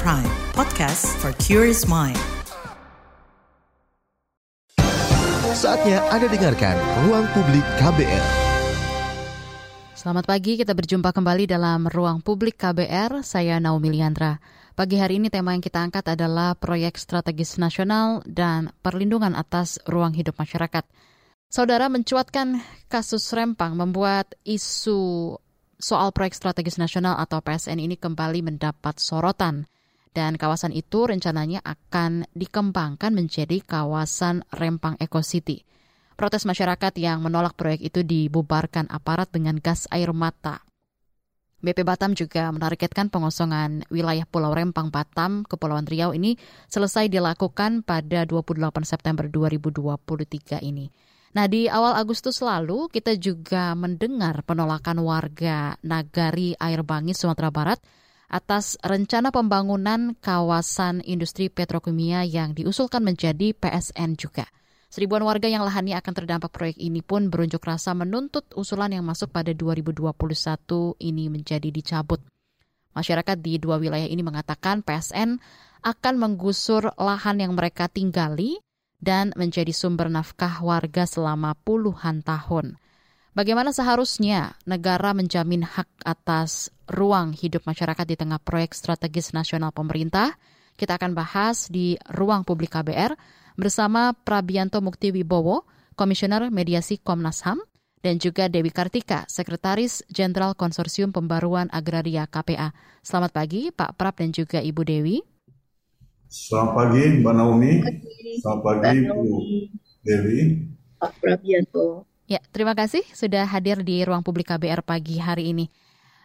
Prime, podcast for curious mind. Saatnya Anda dengarkan Ruang Publik KBR. Selamat pagi, kita berjumpa kembali dalam Ruang Publik KBR. Saya Naomi Liandra. Pagi hari ini tema yang kita angkat adalah proyek strategis nasional dan perlindungan atas ruang hidup masyarakat. Saudara mencuatkan kasus Rempang membuat isu soal proyek strategis nasional atau PSN ini kembali mendapat sorotan. Dan kawasan itu rencananya akan dikembangkan menjadi kawasan Rempang Eco City. Protes masyarakat yang menolak proyek itu dibubarkan aparat dengan gas air mata. BP Batam juga menargetkan pengosongan wilayah Pulau Rempang Batam, Kepulauan Riau ini selesai dilakukan pada 28 September 2023 ini. Nah, di awal Agustus lalu kita juga mendengar penolakan warga Nagari Air Bangis Sumatera Barat atas rencana pembangunan kawasan industri petrokimia yang diusulkan menjadi PSN juga. Seribuan warga yang lahannya akan terdampak proyek ini pun berunjuk rasa menuntut usulan yang masuk pada 2021 ini menjadi dicabut. Masyarakat di dua wilayah ini mengatakan PSN akan menggusur lahan yang mereka tinggali dan menjadi sumber nafkah warga selama puluhan tahun. Bagaimana seharusnya negara menjamin hak atas ruang hidup masyarakat di tengah proyek strategis nasional pemerintah? Kita akan bahas di ruang publik KBR bersama Prabianto Mukti Wibowo, Komisioner Mediasi Komnas HAM, dan juga Dewi Kartika, Sekretaris Jenderal Konsorsium Pembaruan Agraria KPA. Selamat pagi Pak Prab dan juga Ibu Dewi. Selamat pagi Mbak Naomi. Selamat pagi Bu Dewi. Pak Prabianto. Ya, terima kasih sudah hadir di ruang publik KBR pagi hari ini.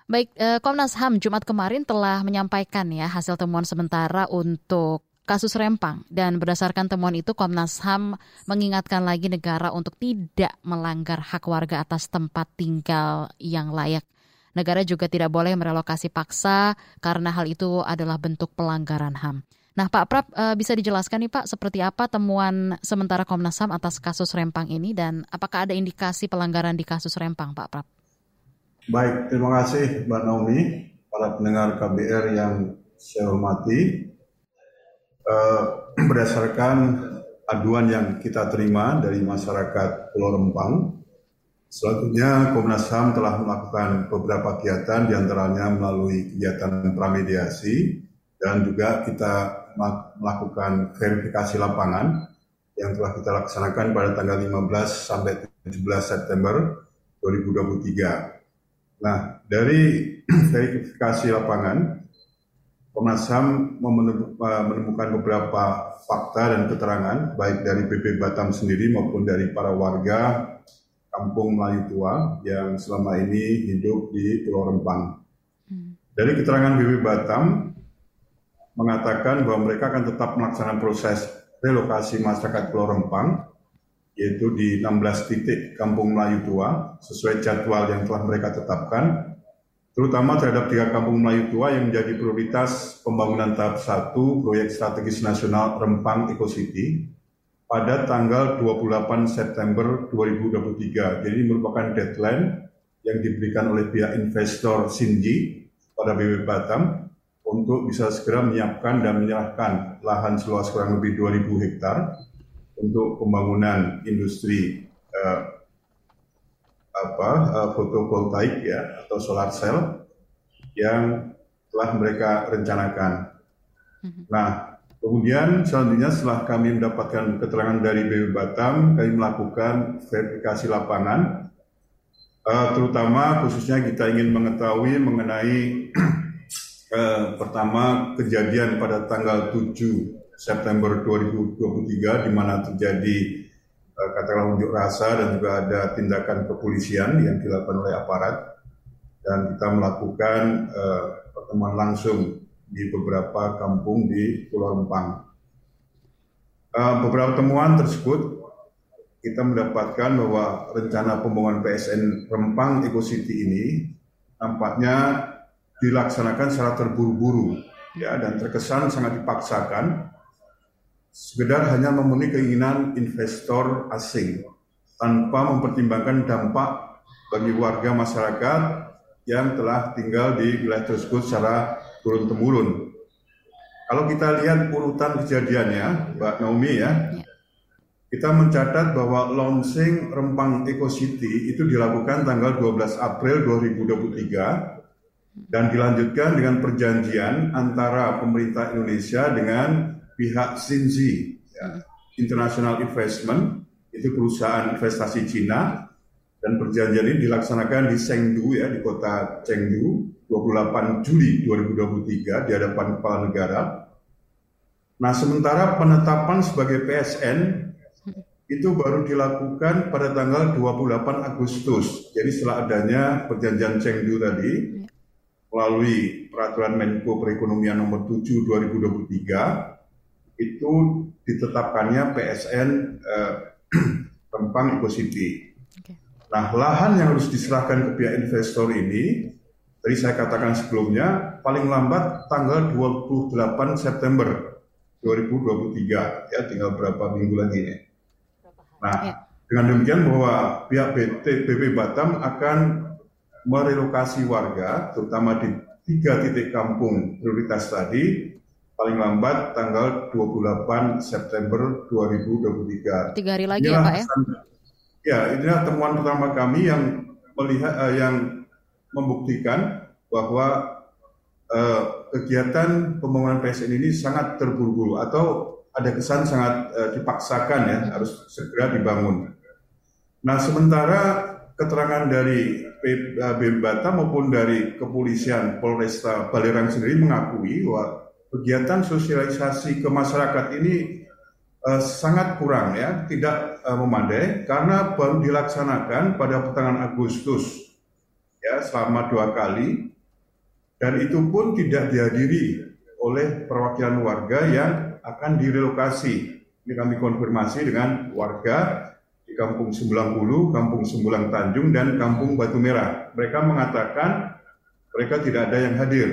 Baik, eh, Komnas HAM Jumat kemarin telah menyampaikan ya hasil temuan sementara untuk kasus Rempang dan berdasarkan temuan itu Komnas HAM mengingatkan lagi negara untuk tidak melanggar hak warga atas tempat tinggal yang layak. Negara juga tidak boleh merelokasi paksa karena hal itu adalah bentuk pelanggaran HAM. Nah, Pak Prab uh, bisa dijelaskan nih Pak seperti apa temuan sementara Komnas HAM atas kasus Rempang ini dan apakah ada indikasi pelanggaran di kasus Rempang, Pak Prab? Baik, terima kasih Mbak Naomi, para pendengar KBR yang saya hormati. Uh, berdasarkan aduan yang kita terima dari masyarakat Pulau Rempang, selanjutnya Komnas HAM telah melakukan beberapa kegiatan di antaranya melalui kegiatan pramediasi dan juga kita melakukan verifikasi lapangan yang telah kita laksanakan pada tanggal 15 sampai 17 September 2023. Nah, dari verifikasi lapangan, Komnas HAM menemukan beberapa fakta dan keterangan, baik dari BP Batam sendiri maupun dari para warga Kampung Melayu Tua yang selama ini hidup di Pulau Rempang. Hmm. Dari keterangan BP Batam, mengatakan bahwa mereka akan tetap melaksanakan proses relokasi masyarakat Pulau Rempang, yaitu di 16 titik Kampung Melayu Tua, sesuai jadwal yang telah mereka tetapkan, terutama terhadap tiga Kampung Melayu Tua yang menjadi prioritas pembangunan tahap 1 proyek strategis nasional Rempang Eco City pada tanggal 28 September 2023. Jadi ini merupakan deadline yang diberikan oleh pihak investor Sinji pada BB Batam untuk bisa segera menyiapkan dan menyerahkan lahan seluas kurang lebih 2.000 hektar untuk pembangunan industri eh, apa eh, fotovoltaik ya atau solar cell yang telah mereka rencanakan. Mhm. Nah, kemudian selanjutnya setelah kami mendapatkan keterangan dari BB Batam, kami melakukan verifikasi lapangan, uh, terutama khususnya kita ingin mengetahui mengenai eh, pertama kejadian pada tanggal 7 September 2023 di mana terjadi eh, katakanlah unjuk rasa dan juga ada tindakan kepolisian yang dilakukan oleh aparat dan kita melakukan eh, pertemuan langsung di beberapa kampung di Pulau Rempang. Eh, beberapa temuan tersebut kita mendapatkan bahwa rencana pembangunan PSN Rempang Eco City ini nampaknya dilaksanakan secara terburu-buru ya dan terkesan sangat dipaksakan sekedar hanya memenuhi keinginan investor asing tanpa mempertimbangkan dampak bagi warga masyarakat yang telah tinggal di wilayah tersebut secara turun-temurun. Kalau kita lihat urutan kejadiannya, Mbak Naomi ya, ya. kita mencatat bahwa launching Rempang Eco City itu dilakukan tanggal 12 April 2023 dan dilanjutkan dengan perjanjian antara pemerintah Indonesia dengan pihak Xinji, ya, International Investment, itu perusahaan investasi Cina, dan perjanjian ini dilaksanakan di Chengdu ya, di kota Chengdu, 28 Juli 2023 di hadapan kepala negara. Nah, sementara penetapan sebagai PSN itu baru dilakukan pada tanggal 28 Agustus. Jadi setelah adanya perjanjian Chengdu tadi melalui peraturan Menko Perekonomian nomor 7 2023 itu ditetapkannya PSN eh, Rempang Eco City. Nah, lahan yang harus diserahkan ke pihak investor ini Tadi saya katakan sebelumnya, paling lambat tanggal 28 September 2023, ya tinggal berapa minggu lagi. Nah, ya. dengan demikian bahwa pihak BT, BP Batam akan merelokasi warga, terutama di tiga titik kampung prioritas tadi, paling lambat tanggal 28 September 2023. Tiga hari lagi inilah ya Pak ya? Ya, inilah temuan pertama kami yang melihat uh, yang membuktikan bahwa uh, kegiatan pembangunan PSN ini sangat terburu-buru atau ada kesan sangat uh, dipaksakan ya harus segera dibangun. Nah sementara keterangan dari BEM Batam maupun dari kepolisian Polresta Balerang sendiri mengakui bahwa kegiatan sosialisasi ke masyarakat ini uh, sangat kurang ya, tidak uh, memadai karena baru dilaksanakan pada pertengahan Agustus ya selama dua kali dan itu pun tidak dihadiri oleh perwakilan warga yang akan direlokasi. Ini kami konfirmasi dengan warga di Kampung Sembilan Bulu, Kampung Sembulang Tanjung, dan Kampung Batu Merah. Mereka mengatakan mereka tidak ada yang hadir.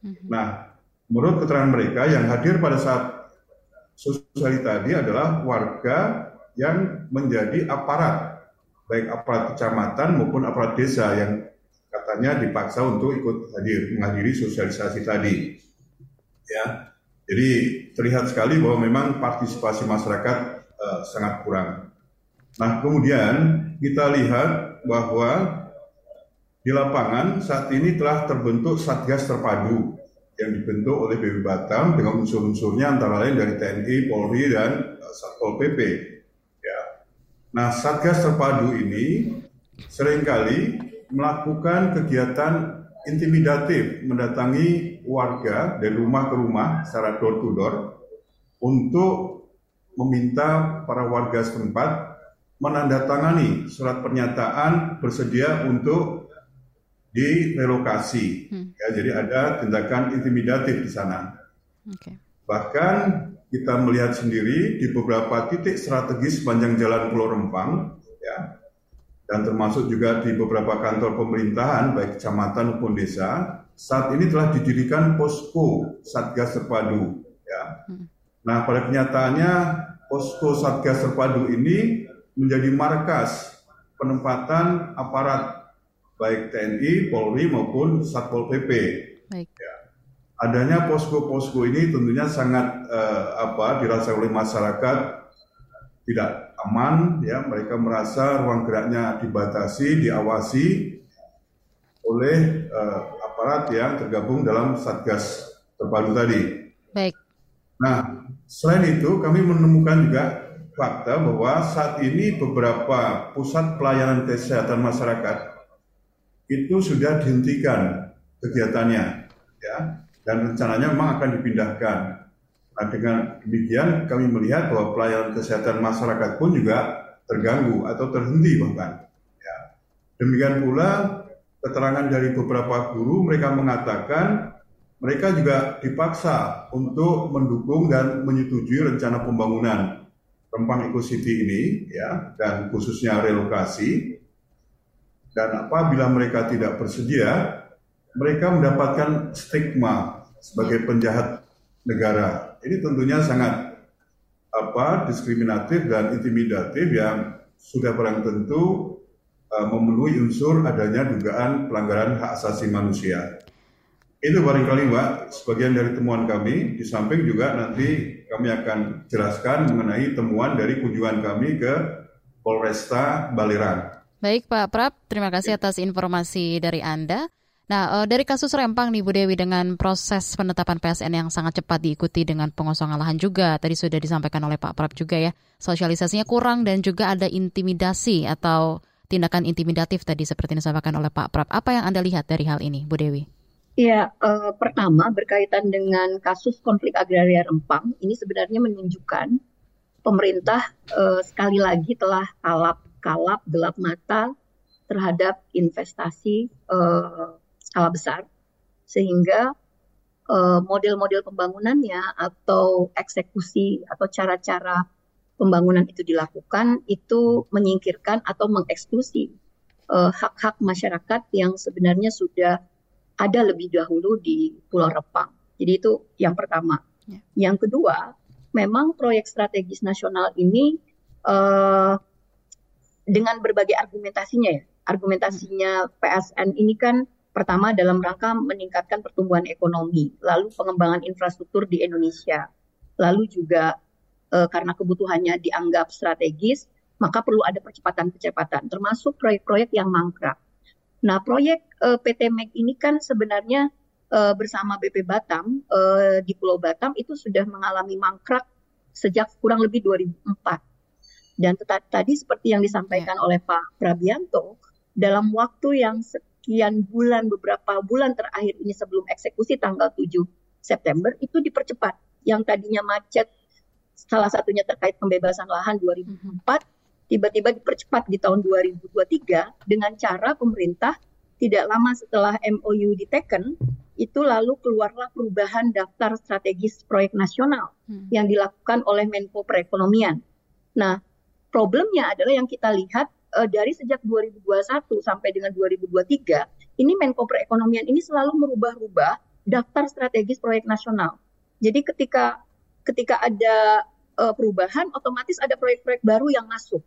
Mhm. Nah, menurut keterangan mereka yang hadir pada saat sosial tadi adalah warga yang menjadi aparat, baik aparat kecamatan maupun aparat desa yang katanya dipaksa untuk ikut hadir menghadiri sosialisasi tadi. Ya, jadi terlihat sekali bahwa memang partisipasi masyarakat uh, sangat kurang. Nah, kemudian kita lihat bahwa di lapangan saat ini telah terbentuk Satgas Terpadu yang dibentuk oleh BB Batam dengan unsur-unsurnya antara lain dari TNI, Polri, dan uh, Satpol PP. Ya. Nah, Satgas Terpadu ini sering kali melakukan kegiatan intimidatif mendatangi warga dari rumah ke rumah secara door to door untuk meminta para warga setempat menandatangani surat pernyataan bersedia untuk direlokasi. Hmm. Ya, jadi ada tindakan intimidatif di sana. Okay. Bahkan kita melihat sendiri di beberapa titik strategis sepanjang Jalan Pulau Rempang, ya, dan termasuk juga di beberapa kantor pemerintahan baik kecamatan maupun desa saat ini telah didirikan posko Satgas Terpadu ya. Hmm. Nah, pada kenyataannya posko Satgas Terpadu ini menjadi markas penempatan aparat baik TNI, Polri maupun Satpol PP. Baik. Ya. Adanya posko-posko ini tentunya sangat uh, apa dirasa oleh masyarakat tidak aman, ya mereka merasa ruang geraknya dibatasi, diawasi oleh uh, aparat yang tergabung dalam satgas terpadu tadi. Baik. Nah, selain itu kami menemukan juga fakta bahwa saat ini beberapa pusat pelayanan kesehatan masyarakat itu sudah dihentikan kegiatannya, ya, dan rencananya memang akan dipindahkan Nah, dengan demikian kami melihat bahwa pelayanan kesehatan masyarakat pun juga terganggu atau terhenti bahkan. Ya. Demikian pula keterangan dari beberapa guru mereka mengatakan mereka juga dipaksa untuk mendukung dan menyetujui rencana pembangunan Rempang Eco City ini ya dan khususnya relokasi. Dan apabila mereka tidak bersedia, mereka mendapatkan stigma sebagai penjahat negara ini tentunya sangat apa diskriminatif dan intimidatif yang sudah barang tentu uh, memenuhi unsur adanya dugaan pelanggaran hak asasi manusia. Itu barangkali Mbak, sebagian dari temuan kami, di samping juga nanti kami akan jelaskan mengenai temuan dari kunjungan kami ke Polresta Balerang. Baik Pak Prap, terima kasih atas informasi dari Anda. Nah, dari kasus Rempang nih Bu Dewi dengan proses penetapan PSN yang sangat cepat diikuti dengan pengosongan lahan juga, tadi sudah disampaikan oleh Pak Prap juga ya, sosialisasinya kurang dan juga ada intimidasi atau tindakan intimidatif tadi seperti disampaikan oleh Pak Prap. Apa yang Anda lihat dari hal ini, Bu Dewi? Ya, uh, pertama berkaitan dengan kasus konflik agraria Rempang, ini sebenarnya menunjukkan pemerintah uh, sekali lagi telah kalap-kalap gelap mata terhadap investasi uh, skala besar, sehingga model-model pembangunannya atau eksekusi atau cara-cara pembangunan itu dilakukan itu menyingkirkan atau mengeksklusi hak-hak masyarakat yang sebenarnya sudah ada lebih dahulu di Pulau Rempang. Jadi itu yang pertama. Ya. Yang kedua, memang proyek strategis nasional ini uh, dengan berbagai argumentasinya ya. Argumentasinya PSN ini kan pertama dalam rangka meningkatkan pertumbuhan ekonomi, lalu pengembangan infrastruktur di Indonesia, lalu juga uh, karena kebutuhannya dianggap strategis, maka perlu ada percepatan-percepatan, termasuk proyek-proyek yang mangkrak. Nah, proyek uh, eh, PT MEG ini kan sebenarnya uh, bersama BP Batam uh, di Pulau Batam itu sudah mengalami mangkrak sejak kurang lebih 2004. Dan tadi seperti yang disampaikan ya. oleh Pak Prabianto, dalam waktu yang sekian bulan, beberapa bulan terakhir ini sebelum eksekusi tanggal 7 September, itu dipercepat. Yang tadinya macet, salah satunya terkait pembebasan lahan 2004, tiba-tiba dipercepat di tahun 2023 dengan cara pemerintah tidak lama setelah MOU diteken itu lalu keluarlah perubahan daftar strategis proyek nasional hmm. yang dilakukan oleh Menko Perekonomian. Nah, problemnya adalah yang kita lihat uh, dari sejak 2021 sampai dengan 2023, ini Menko Perekonomian ini selalu merubah-rubah daftar strategis proyek nasional. Jadi ketika ketika ada uh, perubahan, otomatis ada proyek-proyek baru yang masuk.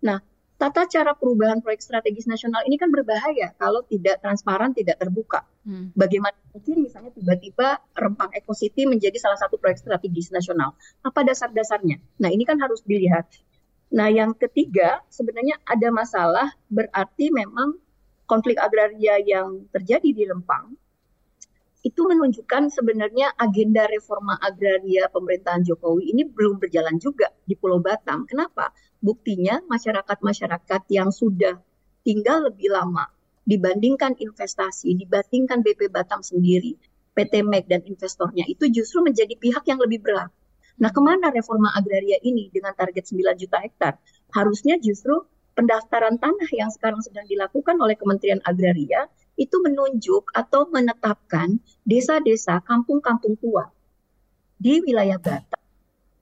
Nah, tata cara perubahan proyek strategis nasional ini kan berbahaya kalau tidak transparan, tidak terbuka. Hmm. Bagaimana mungkin misalnya tiba-tiba Rempang Eco City menjadi salah satu proyek strategis nasional? Apa dasar-dasarnya? Nah, ini kan harus dilihat. Nah, yang ketiga sebenarnya ada masalah berarti memang konflik agraria yang terjadi di Rempang itu menunjukkan sebenarnya agenda reforma agraria pemerintahan Jokowi ini belum berjalan juga di Pulau Batam. Kenapa? Buktinya masyarakat-masyarakat yang sudah tinggal lebih lama dibandingkan investasi, dibandingkan BP Batam sendiri, PT MEG dan investornya itu justru menjadi pihak yang lebih berat. Nah, ke mana reforma agraria ini dengan target 9 juta hektar? Harusnya justru pendaftaran tanah yang sekarang sedang dilakukan oleh Kementerian Agraria itu menunjuk atau menetapkan desa-desa kampung-kampung tua di wilayah Batam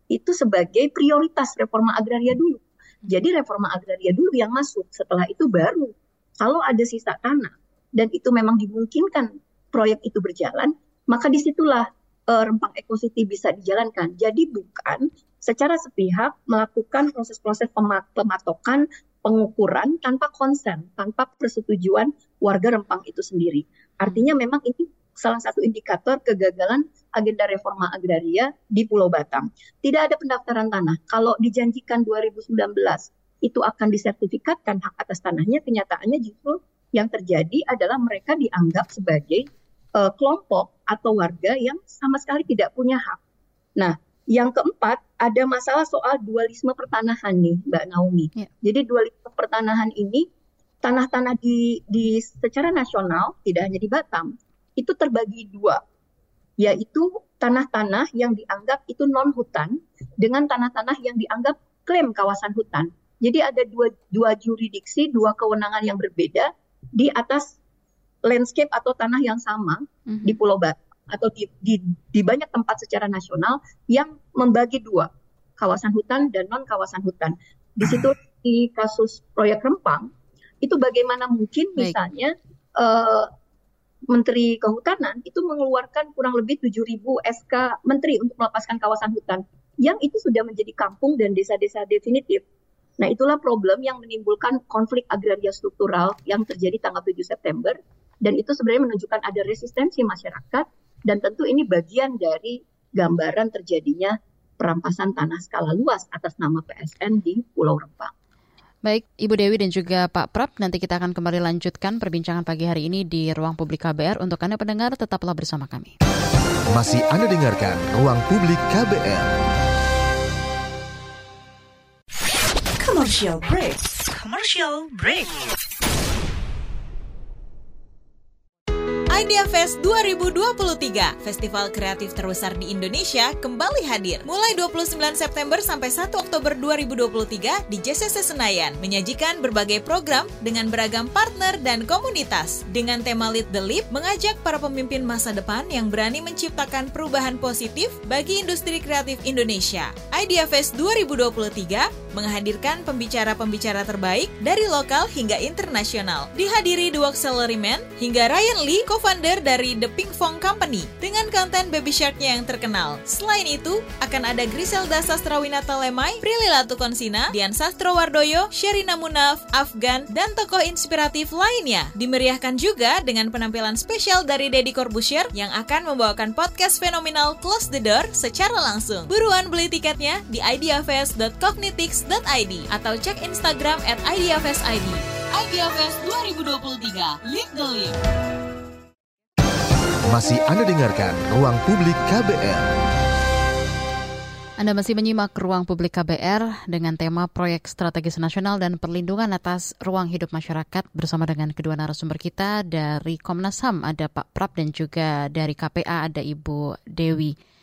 itu sebagai prioritas reforma agraria dulu. Jadi reforma agraria dulu yang masuk, setelah itu baru kalau ada sisa tanah dan itu memang dimungkinkan proyek itu berjalan, maka di situlah uh, rempang Eco City bisa dijalankan. Jadi bukan secara sepihak melakukan proses-proses pematokan, pengukuran tanpa konsen, tanpa persetujuan warga Rempang itu sendiri. Artinya memang ini salah satu indikator kegagalan agenda reforma agraria di Pulau Batam. Tidak ada pendaftaran tanah. Kalau dijanjikan 2019 itu akan disertifikatkan hak atas tanahnya, kenyataannya justru yang terjadi adalah mereka dianggap sebagai uh, kelompok atau warga yang sama sekali tidak punya hak. Nah, yang keempat ada masalah soal dualisme pertanahan nih, Mbak Naomi. Ya. Jadi dualisme pertanahan ini tanah-tanah di, di secara nasional tidak hanya di Batam itu terbagi dua, yaitu tanah-tanah yang dianggap itu non hutan dengan tanah-tanah yang dianggap klaim kawasan hutan. Jadi ada dua, dua juridiksi, dua kewenangan yang berbeda di atas landscape atau tanah yang sama mm-hmm. di Pulau Batam atau di, di, di banyak tempat secara nasional yang membagi dua kawasan hutan dan non kawasan hutan. Di situ di kasus proyek Rempang itu bagaimana mungkin misalnya uh, Menteri Kehutanan itu mengeluarkan kurang lebih 7.000 SK Menteri untuk melepaskan kawasan hutan yang itu sudah menjadi kampung dan desa-desa definitif. Nah itulah problem yang menimbulkan konflik agraria struktural yang terjadi tanggal 7 September dan itu sebenarnya menunjukkan ada resistensi masyarakat dan tentu ini bagian dari gambaran terjadinya perampasan tanah skala luas atas nama PSN di Pulau Rempang. Baik, Ibu Dewi dan juga Pak Prap, nanti kita akan kembali lanjutkan perbincangan pagi hari ini di Ruang Publik KBR. Untuk Anda pendengar, tetaplah bersama kami. Masih Anda dengarkan Ruang Publik KBR. Commercial break. Commercial break. Idea Fest 2023, festival kreatif terbesar di Indonesia kembali hadir. Mulai 29 September sampai 1 Oktober 2023 di JCC Senayan, menyajikan berbagai program dengan beragam partner dan komunitas. Dengan tema Lead the Leap, mengajak para pemimpin masa depan yang berani menciptakan perubahan positif bagi industri kreatif Indonesia. Idea Fest 2023 menghadirkan pembicara-pembicara terbaik dari lokal hingga internasional. Dihadiri dua salaryman hingga Ryan Lee, co-founder dari The Pink Fong Company, dengan konten Baby Shark-nya yang terkenal. Selain itu, akan ada Griselda Sastrawinata Lemai, Prilly Latukonsina, Dian Sastrowardoyo, Sherina Munaf, Afgan, dan tokoh inspiratif lainnya. Dimeriahkan juga dengan penampilan spesial dari Deddy Corbusier yang akan membawakan podcast fenomenal Close the Door secara langsung. Buruan beli tiketnya di ideafest.cognitics.id atau cek Instagram at ideafestid. Ideafest 2023, Lead the Leap. Masih Anda dengarkan Ruang Publik KBR. Anda masih menyimak Ruang Publik KBR dengan tema Proyek Strategis Nasional dan Perlindungan atas Ruang Hidup Masyarakat bersama dengan kedua narasumber kita dari Komnas HAM ada Pak Prap dan juga dari KPA ada Ibu Dewi.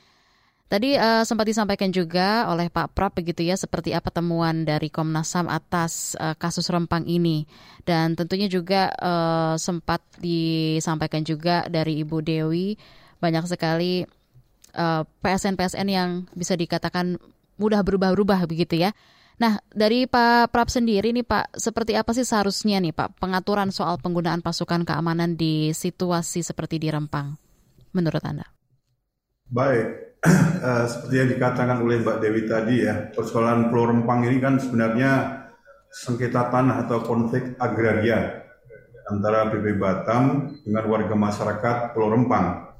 Tadi uh, sempat disampaikan juga oleh Pak Prap begitu ya seperti apa temuan dari Komnas HAM atas uh, kasus Rempang ini dan tentunya juga uh, sempat disampaikan juga dari Ibu Dewi banyak sekali PSN-PSN uh, yang bisa dikatakan mudah berubah-ubah begitu ya. Nah, dari Pak Prap sendiri nih Pak, seperti apa sih seharusnya nih Pak pengaturan soal penggunaan pasukan keamanan di situasi seperti di Rempang menurut Anda? Baik, uh, seperti yang dikatakan oleh Mbak Dewi tadi ya, persoalan Pulau Rempang ini kan sebenarnya sengketa tanah atau konflik agraria antara BB Batam dengan warga masyarakat Pulau Rempang.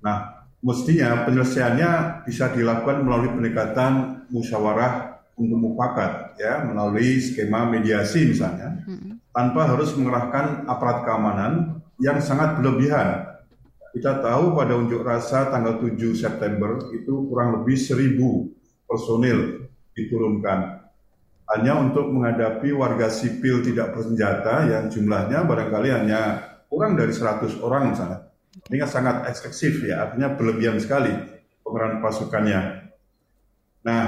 Nah, mestinya penyelesaiannya bisa dilakukan melalui pendekatan musyawarah untuk mufakat ya melalui skema mediasi misalnya tanpa harus mengerahkan aparat keamanan yang sangat berlebihan. Kita tahu pada unjuk rasa tanggal 7 September itu kurang lebih 1000 personil diturunkan hanya untuk menghadapi warga sipil tidak bersenjata yang jumlahnya barangkali hanya kurang dari 100 orang misalnya. Ini kan sangat eksklusif ya, artinya berlebihan sekali pemeran pasukannya. Nah,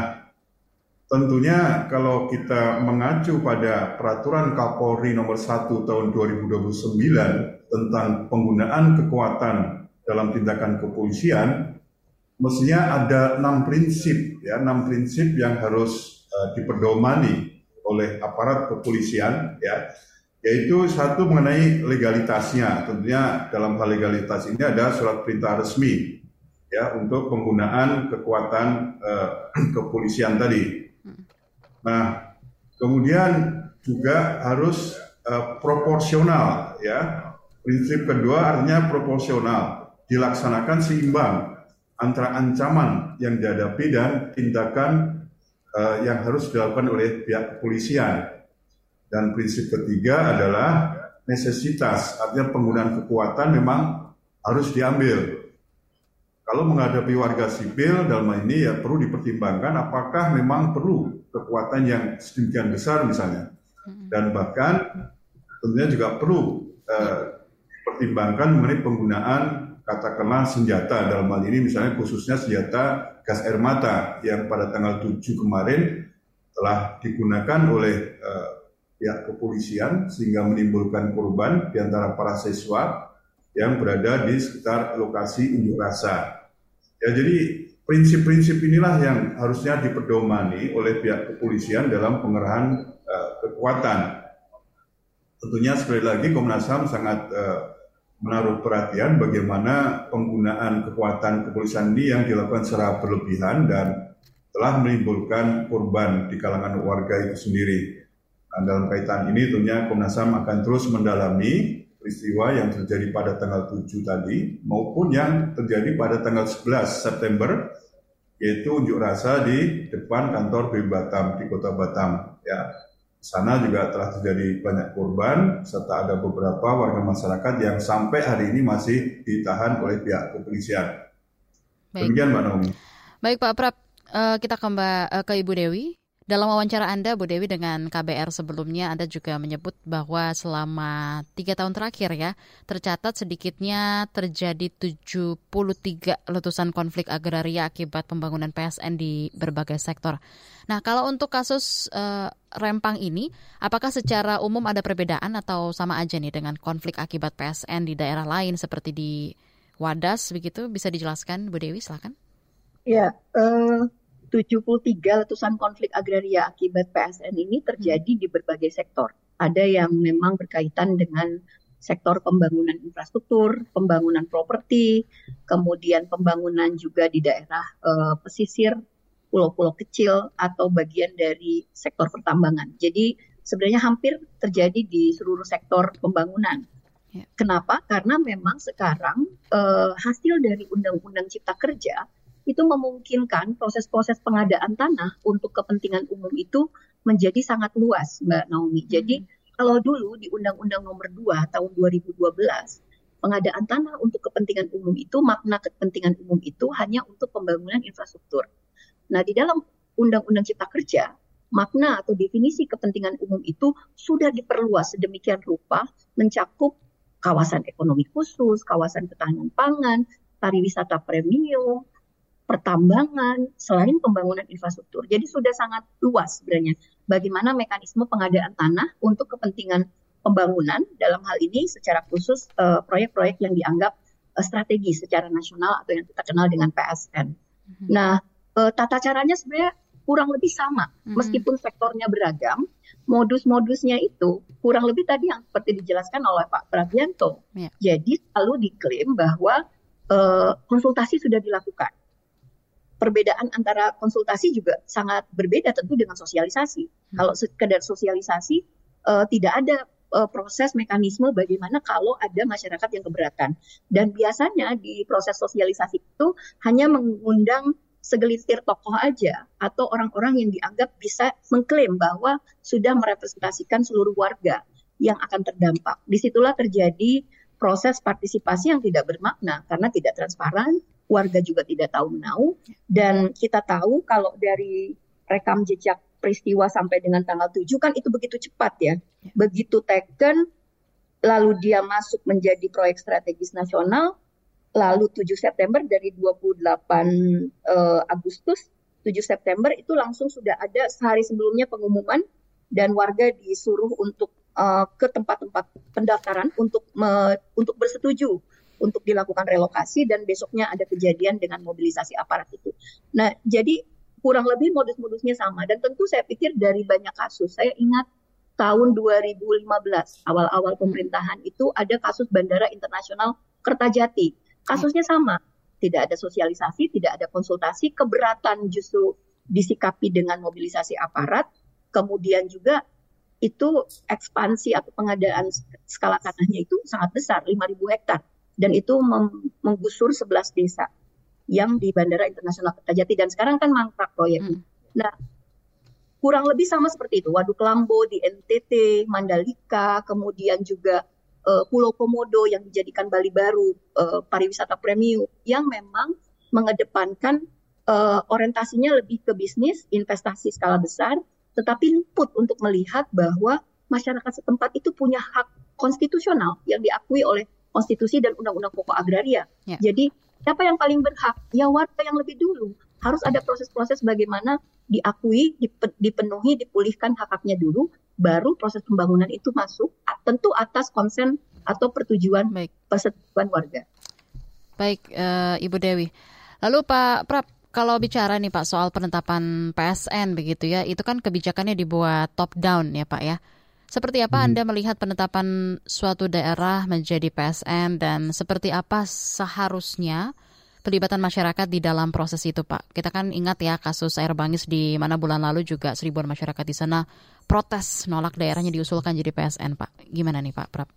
tentunya kalau kita mengacu pada peraturan Kapolri nomor 1 tahun 2029 tentang penggunaan kekuatan dalam tindakan kepolisian, mestinya ada enam prinsip ya, enam prinsip yang harus uh, diperdomani oleh aparat kepolisian ya yaitu satu mengenai legalitasnya. Tentunya dalam hal legalitas ini ada surat perintah resmi ya untuk penggunaan kekuatan uh, kepolisian tadi. Nah, kemudian juga harus uh, proporsional ya. Prinsip kedua artinya proporsional, dilaksanakan seimbang antara ancaman yang dihadapi dan tindakan uh, yang harus dilakukan oleh pihak kepolisian. Dan prinsip ketiga adalah necesitas, artinya penggunaan kekuatan memang harus diambil. Kalau menghadapi warga sipil dalam hal ini ya perlu dipertimbangkan apakah memang perlu kekuatan yang sedemikian besar misalnya. Dan bahkan tentunya juga perlu eh, dipertimbangkan mengenai penggunaan katakanlah senjata dalam hal ini misalnya khususnya senjata gas air mata yang pada tanggal 7 kemarin telah digunakan oleh uh, pihak kepolisian sehingga menimbulkan korban di antara para siswa yang berada di sekitar lokasi unjuk rasa. Ya, jadi prinsip-prinsip inilah yang harusnya diperdomani oleh pihak kepolisian dalam pengerahan uh, kekuatan. Tentunya sekali lagi Komnas HAM sangat uh, menaruh perhatian bagaimana penggunaan kekuatan kepolisian ini yang dilakukan secara berlebihan dan telah menimbulkan korban di kalangan warga itu sendiri. Nah, dalam kaitan ini tentunya Komnas HAM akan terus mendalami peristiwa yang terjadi pada tanggal 7 tadi maupun yang terjadi pada tanggal 11 September yaitu unjuk rasa di depan kantor PB Batam di Kota Batam ya. Sana juga telah terjadi banyak korban serta ada beberapa warga masyarakat yang sampai hari ini masih ditahan oleh pihak kepolisian. Baik. Demikian Mbak Naomi. Baik Pak Prap, uh, kita ke Mbak uh, ke Ibu Dewi. Dalam wawancara Anda, Bu Dewi, dengan KBR sebelumnya, Anda juga menyebut bahwa selama tiga tahun terakhir ya, tercatat sedikitnya terjadi 73 letusan konflik agraria akibat pembangunan PSN di berbagai sektor. Nah, kalau untuk kasus uh, Rempang ini, apakah secara umum ada perbedaan atau sama aja nih dengan konflik akibat PSN di daerah lain seperti di Wadas begitu? Bisa dijelaskan, Bu Dewi, silakan. Ya, uh 73 letusan konflik agraria akibat PSN ini terjadi di berbagai sektor. Ada yang memang berkaitan dengan sektor pembangunan infrastruktur, pembangunan properti, kemudian pembangunan juga di daerah uh, pesisir, pulau-pulau kecil atau bagian dari sektor pertambangan. Jadi sebenarnya hampir terjadi di seluruh sektor pembangunan. Ya. Kenapa? Karena memang sekarang uh, hasil dari Undang-Undang Cipta Kerja itu memungkinkan proses-proses pengadaan tanah untuk kepentingan umum itu menjadi sangat luas, Mbak Naomi. Jadi hmm. kalau dulu di Undang-Undang Nomor 2 tahun 2012 pengadaan tanah untuk kepentingan umum itu makna kepentingan umum itu hanya untuk pembangunan infrastruktur. Nah, di dalam Undang-Undang Cipta Kerja makna atau definisi kepentingan umum itu sudah diperluas sedemikian rupa mencakup kawasan ekonomi khusus, kawasan ketahanan pangan, pariwisata premium, pertambangan, selain pembangunan infrastruktur. Jadi sudah sangat luas sebenarnya bagaimana mekanisme pengadaan tanah untuk kepentingan pembangunan dalam hal ini secara khusus eh, proyek-proyek uh, yang dianggap uh, strategis secara nasional atau yang kita kenal dengan PSN. Mm-hmm. Nah, uh, tata caranya sebenarnya kurang lebih sama mm-hmm. meskipun sektornya beragam, modus-modusnya itu kurang lebih tadi yang seperti dijelaskan oleh Pak Prabianto. Yeah. Jadi selalu diklaim bahwa uh, konsultasi sudah dilakukan perbedaan antara konsultasi juga sangat berbeda tentu dengan sosialisasi. Hmm. Kalau sekedar sosialisasi uh, tidak ada uh, proses mekanisme bagaimana kalau ada masyarakat yang keberatan. Dan biasanya di proses sosialisasi itu hanya mengundang segelintir tokoh aja atau orang-orang yang dianggap bisa mengklaim bahwa sudah merepresentasikan seluruh warga yang akan terdampak. Di situlah terjadi proses partisipasi yang tidak bermakna karena tidak transparan, warga juga tidak tahu menau dan kita tahu kalau dari rekam jejak peristiwa sampai dengan tanggal 7 kan itu begitu cepat ya. ya. Begitu taken lalu dia masuk menjadi proyek strategis nasional lalu 7 September dari 28 uh, eh, Agustus 7 September itu langsung sudah ada sehari sebelumnya pengumuman dan warga disuruh untuk uh, ke tempat-tempat pendaftaran untuk me, untuk bersetuju untuk dilakukan relokasi dan besoknya ada kejadian dengan mobilisasi aparat itu. Nah, jadi kurang lebih modus-modusnya sama dan tentu saya pikir dari banyak kasus. Saya ingat tahun 2015 awal-awal pemerintahan itu ada kasus Bandara Internasional Kertajati. Kasusnya sama, tidak ada sosialisasi, tidak ada konsultasi, keberatan justru disikapi dengan mobilisasi aparat, kemudian juga itu ekspansi atau pengadaan skala tanahnya itu sangat besar, 5.000 hektar dan itu menggusur 11 desa yang di Bandara Internasional Kertajati dan sekarang kan mangkrak proyek. Hmm. Nah, kurang lebih sama seperti itu. Waduk Lambo di NTT, Mandalika, kemudian juga uh, Pulau Komodo yang dijadikan Bali baru uh, pariwisata premium yang memang mengedepankan uh, orientasinya lebih ke bisnis, investasi skala besar, tetapi luput untuk melihat bahwa masyarakat setempat itu punya hak konstitusional yang diakui oleh konstitusi dan undang-undang pokok agraria. Ya. Jadi siapa yang paling berhak? Ya warga yang lebih dulu. Harus ada proses-proses bagaimana diakui, dipenuhi, dipulihkan hak-haknya dulu, baru proses pembangunan itu masuk, tentu atas konsen atau pertujuan Baik. persetujuan warga. Baik, uh, Ibu Dewi. Lalu Pak Prap, kalau bicara nih Pak soal penetapan PSN begitu ya, itu kan kebijakannya dibuat top down ya Pak ya. Seperti apa hmm. Anda melihat penetapan suatu daerah menjadi PSN dan seperti apa seharusnya pelibatan masyarakat di dalam proses itu, Pak? Kita kan ingat ya kasus air bangis di mana bulan lalu juga seribuan masyarakat di sana protes nolak daerahnya diusulkan jadi PSN, Pak. Gimana nih, Pak Prap?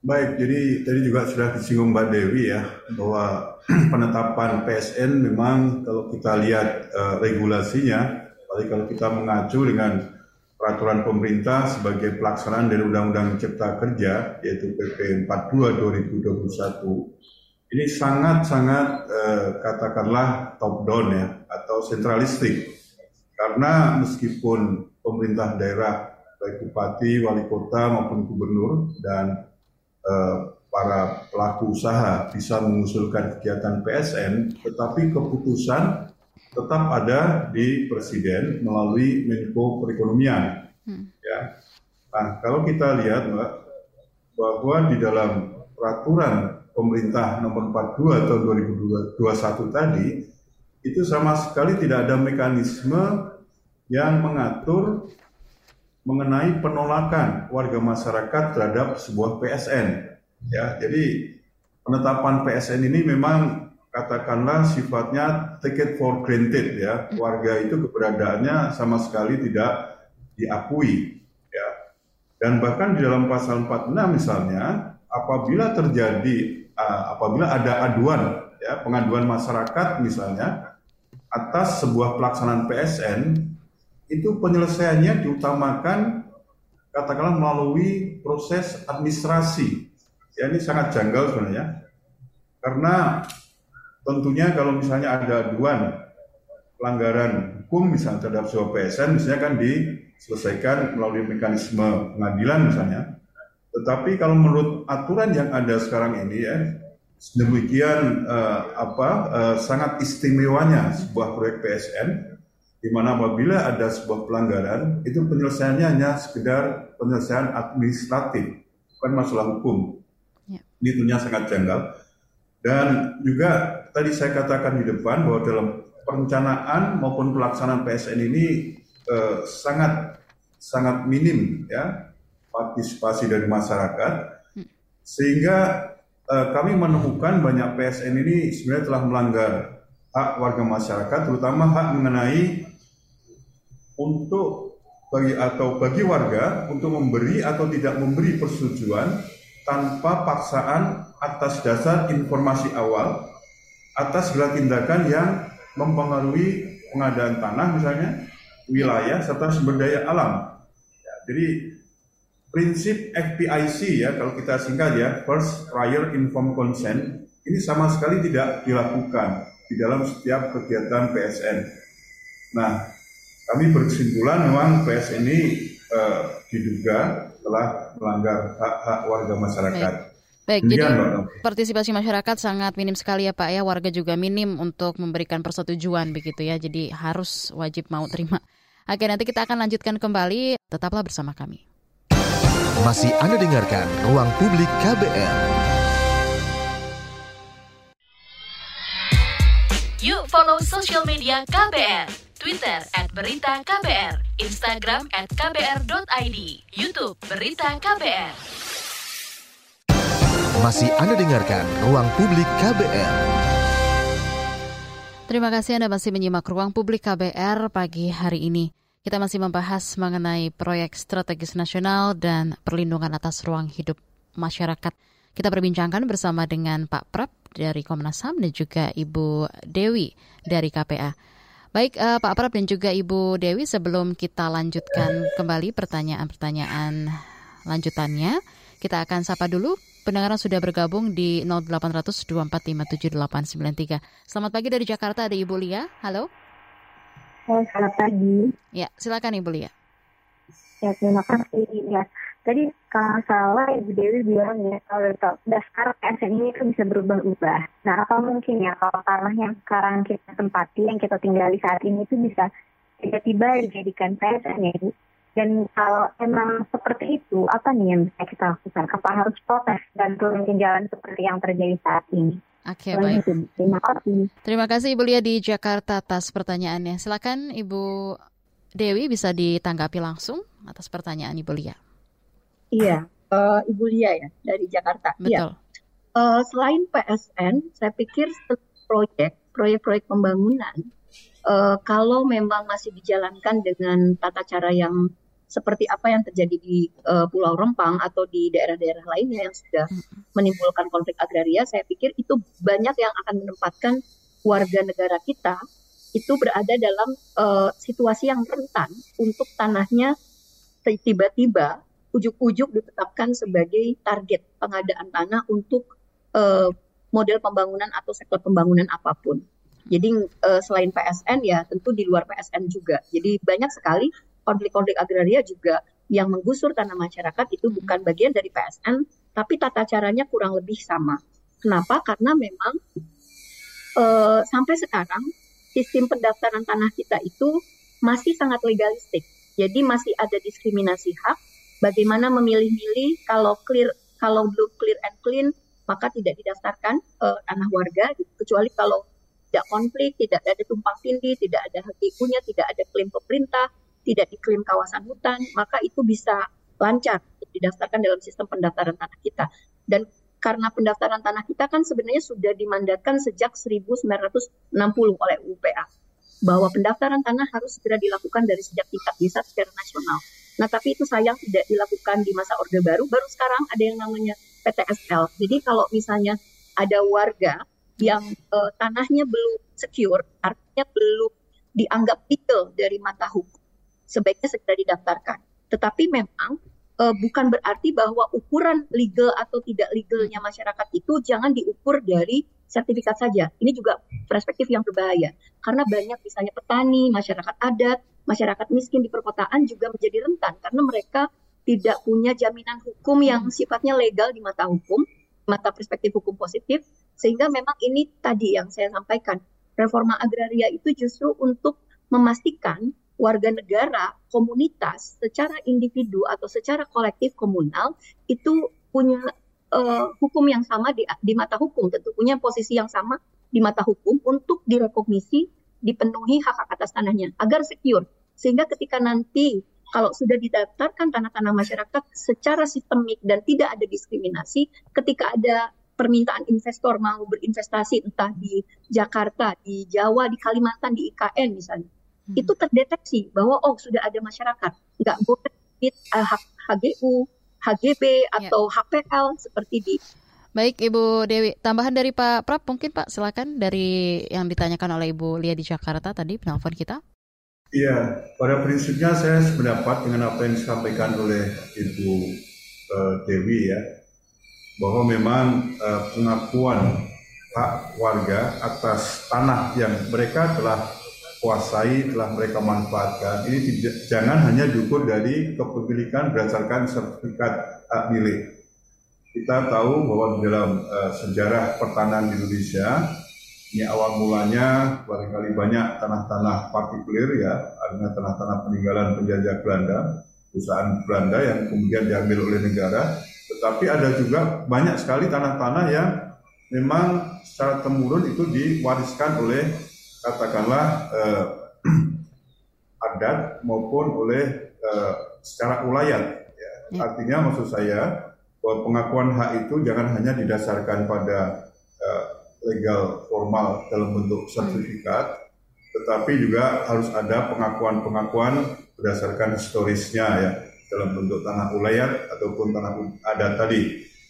Baik, jadi tadi juga sudah disinggung Mbak Dewi ya bahwa penetapan PSN memang kalau kita lihat uh, regulasinya, apalagi kalau kita mengacu dengan peraturan pemerintah sebagai pelaksanaan dari Undang-Undang Cipta Kerja yaitu PP 42 2021 ini sangat-sangat uh, katakanlah top down ya atau sentralistik. Karena meskipun pemerintah daerah baik bupati, wali kota maupun gubernur dan Eh, para pelaku usaha bisa mengusulkan kegiatan PSN, tetapi keputusan tetap ada di Presiden melalui Menko Perekonomian. Hmm. Ya. Nah, kalau kita lihat, Mbak, bahwa di dalam peraturan pemerintah nomor 42 tahun 2021 tadi, itu sama sekali tidak ada mekanisme yang mengatur mengenai penolakan warga masyarakat terhadap sebuah PSN. Ya, jadi penetapan PSN ini memang katakanlah sifatnya take it for granted ya. Warga itu keberadaannya sama sekali tidak diakui ya. Dan bahkan di dalam pasal 46 misalnya apabila terjadi uh, apabila ada aduan ya, pengaduan masyarakat misalnya atas sebuah pelaksanaan PSN itu penyelesaiannya diutamakan katakanlah melalui proses administrasi. Ya ini sangat janggal sebenarnya. Karena tentunya kalau misalnya ada aduan pelanggaran hukum misalnya terhadap sebuah PSN misalnya kan diselesaikan melalui mekanisme pengadilan misalnya. Tetapi kalau menurut aturan yang ada sekarang ini ya demikian uh, apa uh, sangat istimewanya sebuah proyek PSN di mana apabila ada sebuah pelanggaran itu penyelesaiannya hanya sekedar penyelesaian administratif bukan masalah hukum ya. ini tentunya sangat janggal dan juga tadi saya katakan di depan bahwa dalam perencanaan maupun pelaksanaan PSN ini eh, sangat sangat minim ya partisipasi dari masyarakat hmm. sehingga eh, kami menemukan banyak PSN ini sebenarnya telah melanggar hak warga masyarakat terutama hak mengenai untuk bagi atau bagi warga untuk memberi atau tidak memberi persetujuan tanpa paksaan atas dasar informasi awal atas segala tindakan yang mempengaruhi pengadaan tanah misalnya wilayah serta sumber daya alam. Ya, jadi prinsip FPIC ya kalau kita singkat ya first prior informed consent ini sama sekali tidak dilakukan di dalam setiap kegiatan PSN. Nah, kami berkesimpulan memang PS ini uh, diduga telah melanggar hak-hak warga masyarakat. Baik. Jadi partisipasi masyarakat sangat minim sekali ya Pak ya, warga juga minim untuk memberikan persetujuan begitu ya, jadi harus wajib mau terima. Oke, nanti kita akan lanjutkan kembali, tetaplah bersama kami. Masih Anda dengarkan Ruang Publik KBR. Yuk follow social media KBR Twitter at Berita KBR, Instagram at kbr.id, Youtube Berita KBR. Masih Anda dengarkan Ruang Publik KBR. Terima kasih Anda masih menyimak Ruang Publik KBR pagi hari ini. Kita masih membahas mengenai proyek strategis nasional dan perlindungan atas ruang hidup masyarakat. Kita berbincangkan bersama dengan Pak Prap dari Komnas HAM dan juga Ibu Dewi dari KPA. Baik uh, Pak Prab dan juga Ibu Dewi sebelum kita lanjutkan kembali pertanyaan-pertanyaan lanjutannya, kita akan sapa dulu pendengar yang sudah bergabung di 0800 2457893. Selamat pagi dari Jakarta ada Ibu Lia. Halo. Halo, selamat pagi. Ya, silakan Ibu Lia. Ya, terima kasih. Ya, Tadi kalau salah Ibu Dewi bilang ya kalau daftar PSN ini itu bisa berubah-ubah. Nah apa mungkin ya kalau tanah yang sekarang kita tempati, yang kita tinggali saat ini itu bisa tiba-tiba dijadikan PSN ya Ibu? Dan kalau emang seperti itu, apa nih yang bisa kita lakukan? Apa harus protes dan turun ke jalan seperti yang terjadi saat ini? Oke, okay, baik. Terima kasih. Terima kasih Ibu Lia di Jakarta atas pertanyaannya. Silakan Ibu Dewi bisa ditanggapi langsung atas pertanyaan Ibu Lia. Iya, uh, Ibu Lia ya dari Jakarta. Iya. Betul. Ya. Uh, selain PSN, saya pikir proyek proyek-proyek pembangunan uh, kalau memang masih dijalankan dengan tata cara yang seperti apa yang terjadi di uh, Pulau Rempang atau di daerah-daerah lainnya yang sudah menimbulkan konflik agraria, saya pikir itu banyak yang akan menempatkan warga negara kita itu berada dalam uh, situasi yang rentan untuk tanahnya tiba-tiba ujuk-ujuk ditetapkan sebagai target pengadaan tanah untuk uh, model pembangunan atau sektor pembangunan apa pun. Jadi uh, selain PSN ya tentu di luar PSN juga. Jadi banyak sekali konflik-konflik agraria juga yang menggusur tanah masyarakat itu bukan bagian dari PSN, tapi tata caranya kurang lebih sama. Kenapa? Karena memang uh, sampai sekarang sistem pendaftaran tanah kita itu masih sangat legalistik. Jadi masih ada diskriminasi hak. Bagaimana memilih-milih kalau clear kalau belum clear and clean maka tidak didaftarkan uh, tanah warga kecuali kalau tidak konflik, tidak ada tumpang tindih, tidak ada hak punya, tidak ada klaim pemerintah, tidak diklaim kawasan hutan, maka itu bisa lancar didaftarkan dalam sistem pendaftaran tanah kita. Dan karena pendaftaran tanah kita kan sebenarnya sudah dimandatkan sejak 1960 oleh UPA bahwa pendaftaran tanah harus segera dilakukan dari sejak tingkat desa secara nasional. Nah, tapi itu sayang tidak dilakukan di masa Orde Baru. Baru sekarang ada yang namanya PTSL. Jadi kalau misalnya ada warga yang uh, tanahnya belum secure, artinya belum dianggap legal dari mata hukum, sebaiknya segera didaftarkan. Tetapi memang uh, bukan berarti bahwa ukuran legal atau tidak legalnya masyarakat itu jangan diukur dari sertifikat saja. Ini juga perspektif yang berbahaya karena banyak misalnya petani, masyarakat adat, masyarakat miskin di perkotaan juga menjadi rentan karena mereka tidak punya jaminan hukum yang sifatnya legal di mata hukum, mata perspektif hukum positif, sehingga memang ini tadi yang saya sampaikan, reforma agraria itu justru untuk memastikan warga negara, komunitas, secara individu atau secara kolektif komunal itu punya uh, hukum yang sama di, di mata hukum, tentu punya posisi yang sama di mata hukum untuk direkognisi dipenuhi hak hak atas tanahnya agar secure. Sehingga ketika nanti kalau sudah didaftarkan tanah-tanah masyarakat secara sistemik dan tidak ada diskriminasi, ketika ada permintaan investor mau berinvestasi entah di Jakarta, di Jawa, di Kalimantan, di IKN misalnya, hmm. itu terdeteksi bahwa oh sudah ada masyarakat nggak boleh uh, HGU, HGB atau ya. HPL seperti di Baik Ibu Dewi, tambahan dari Pak Prap mungkin Pak silakan dari yang ditanyakan oleh Ibu Lia di Jakarta tadi penelpon kita. Iya, pada prinsipnya saya sependapat dengan apa yang disampaikan oleh Ibu uh, Dewi ya, bahwa memang uh, pengakuan hak warga atas tanah yang mereka telah kuasai telah mereka manfaatkan ini tidak, jangan hanya diukur dari kepemilikan berdasarkan sertifikat hak milik. Kita tahu bahwa dalam uh, sejarah pertanahan di Indonesia ini awal mulanya barangkali banyak tanah-tanah partikulir ya, artinya tanah-tanah peninggalan penjajah Belanda, perusahaan Belanda yang kemudian diambil oleh negara. Tetapi ada juga banyak sekali tanah-tanah yang memang secara temurun itu diwariskan oleh katakanlah eh, adat maupun oleh eh, secara ulayat. Ya. ya. Artinya maksud saya bahwa pengakuan hak itu jangan hanya didasarkan pada eh, legal formal dalam bentuk hmm. sertifikat, tetapi juga harus ada pengakuan-pengakuan berdasarkan historisnya ya dalam bentuk tanah ulayat ataupun tanah adat tadi.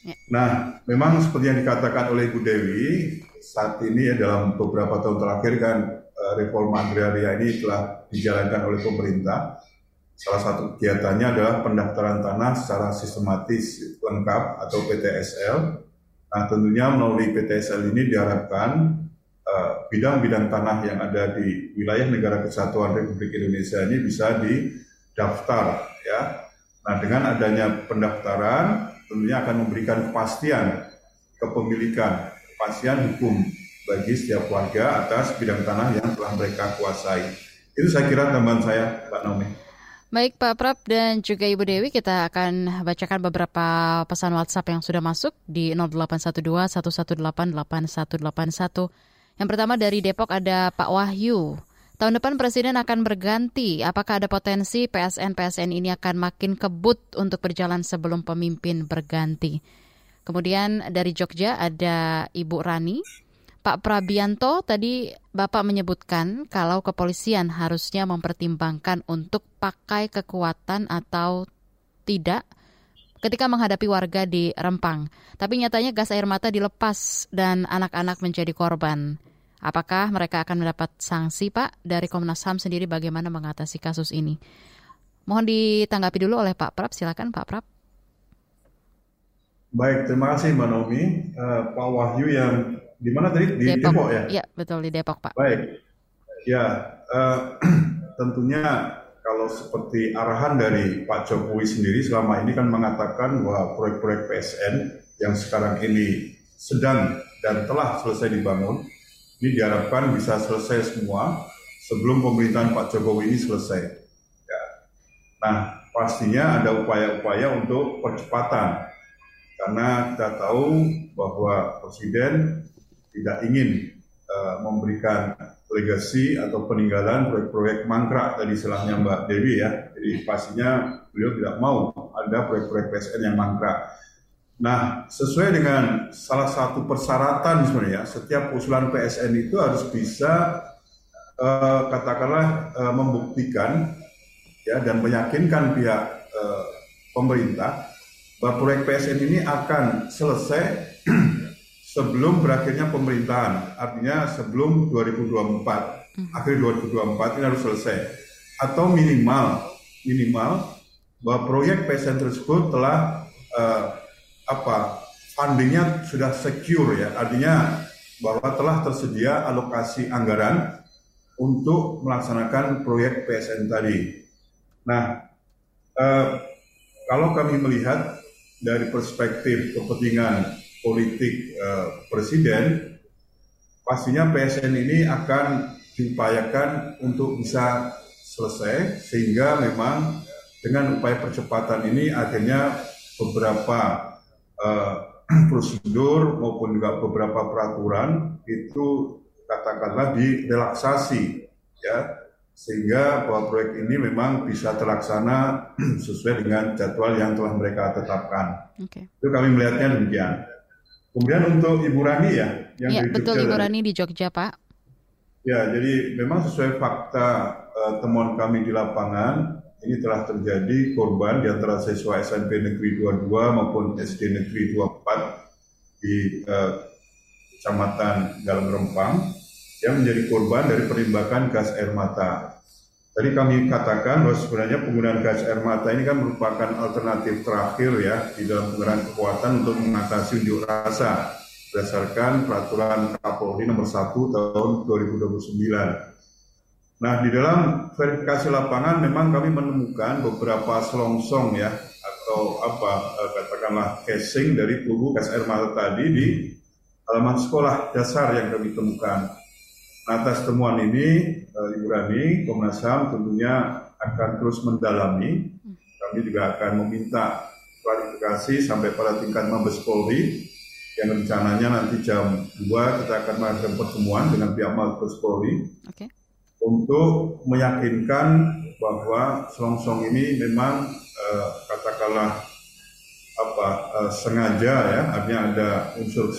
Ya. Nah, memang seperti yang dikatakan oleh Bu Dewi, saat ini ya dalam beberapa tahun terakhir kan eh, reforma agraria ini telah dijalankan oleh pemerintah. Salah satu kegiatannya adalah pendaftaran tanah secara sistematis lengkap atau PTSL. Nah tentunya melalui PTSL ini diharapkan eh, bidang-bidang uh, tanah yang ada di wilayah negara kesatuan Republik Indonesia ini bisa didaftar ya. Nah dengan adanya pendaftaran tentunya akan memberikan kepastian kepemilikan kepastian hukum bagi setiap warga atas bidang tanah yang telah mereka kuasai. Itu saya kira tambahan saya, Pak Naomi. Baik Pak Prab dan juga Ibu Dewi, kita akan bacakan beberapa pesan WhatsApp yang sudah masuk di 0812 118 8181. Yang pertama dari Depok ada Pak Wahyu. Tahun depan Presiden akan berganti. Apakah ada potensi PSN-PSN ini akan makin kebut untuk berjalan sebelum pemimpin berganti? Kemudian dari Jogja ada Ibu Rani. Pak Prabianto tadi Bapak menyebutkan kalau kepolisian harusnya mempertimbangkan untuk pakai kekuatan atau tidak ketika menghadapi warga di Rempang. Tapi nyatanya gas air mata dilepas dan anak-anak menjadi korban. Apakah mereka akan mendapat sanksi, Pak? Dari Komnas HAM sendiri bagaimana mengatasi kasus ini? Mohon ditanggapi dulu oleh Pak Prap. Silakan Pak Prap. Baik, terima kasih Mbak Naomi. Uh, Pak Wahyu yang di mana tadi? Di Depok, Depok ya? Iya, betul di Depok, Pak. Baik. Ya, uh, tentunya kalau seperti arahan dari Pak Jokowi sendiri selama ini kan mengatakan bahwa proyek-proyek PSN yang sekarang ini sedang dan telah selesai dibangun, ini diharapkan bisa selesai semua sebelum pemerintahan Pak Jokowi ini selesai. Ya. Nah, pastinya ada upaya-upaya untuk percepatan karena kita tahu bahwa Presiden tidak ingin uh, memberikan legasi atau peninggalan proyek-proyek mangkrak tadi selahnya Mbak Dewi ya. Jadi pastinya beliau tidak mau ada proyek-proyek PSN yang mangkrak. Nah, sesuai dengan salah satu persyaratan sebenarnya, setiap usulan PSN itu harus bisa uh, katakanlah uh, membuktikan ya dan meyakinkan pihak uh, pemerintah bahwa proyek PSN ini akan selesai sebelum berakhirnya pemerintahan, artinya sebelum 2024, hmm. akhir 2024 ini harus selesai, atau minimal minimal bahwa proyek PSN tersebut telah uh, apa fundingnya sudah secure ya, artinya bahwa telah tersedia alokasi anggaran untuk melaksanakan proyek PSN tadi. Nah, uh, kalau kami melihat dari perspektif kepentingan politik uh, presiden, pastinya PSN ini akan diupayakan untuk bisa selesai sehingga memang dengan upaya percepatan ini akhirnya beberapa uh, prosedur maupun juga beberapa peraturan itu katakanlah direlaksasi ya sehingga bahwa proyek ini memang bisa terlaksana sesuai dengan jadwal yang telah mereka tetapkan. Okay. Itu kami melihatnya demikian. Kemudian untuk Ibu Rani ya, yang ya, di betul Ibu Rani di Jogja Pak. Ya, jadi memang sesuai fakta uh, temuan kami di lapangan, ini telah terjadi korban di antara siswa SMP Negeri 22 maupun SD Negeri 24 di uh, Kecamatan Dalam Rempang yang menjadi korban dari penembakan gas air mata. Tadi kami katakan bahwa sebenarnya penggunaan gas air mata ini kan merupakan alternatif terakhir ya di dalam penggunaan kekuatan untuk mengatasi unjuk rasa berdasarkan peraturan Kapolri nomor 1 tahun 2029. Nah, di dalam verifikasi lapangan memang kami menemukan beberapa selongsong ya atau apa eh, katakanlah casing dari tubuh gas air mata tadi di halaman sekolah dasar yang kami temukan. Atas temuan ini, uh, Ibu Rani, Komnas HAM tentunya akan terus mendalami. Kami juga akan meminta klarifikasi sampai pada tingkat Mabes Polri yang rencananya nanti jam 2 kita akan melakukan pertemuan dengan pihak Mabes Polri okay. untuk meyakinkan bahwa selongsong ini memang uh, katakanlah apa uh, sengaja ya artinya ada unsur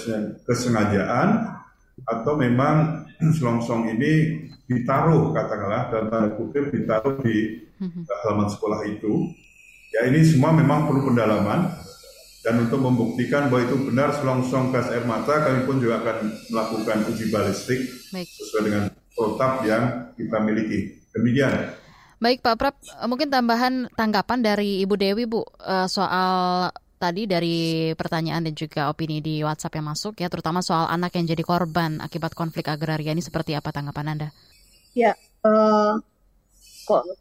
kesengajaan atau memang selongsong ini ditaruh katakanlah dalam tanda kutip ditaruh di mhm. halaman sekolah itu ya ini semua memang perlu pendalaman dan untuk membuktikan bahwa itu benar selongsong gas air mata kami pun juga akan melakukan uji balistik Baik. sesuai dengan protap yang kita miliki demikian Baik Pak Prap, mungkin tambahan tanggapan dari Ibu Dewi Bu eh, soal tadi dari pertanyaan dan juga opini di WhatsApp yang masuk ya, terutama soal anak yang jadi korban akibat konflik agraria ini seperti apa tanggapan Anda? Ya, uh,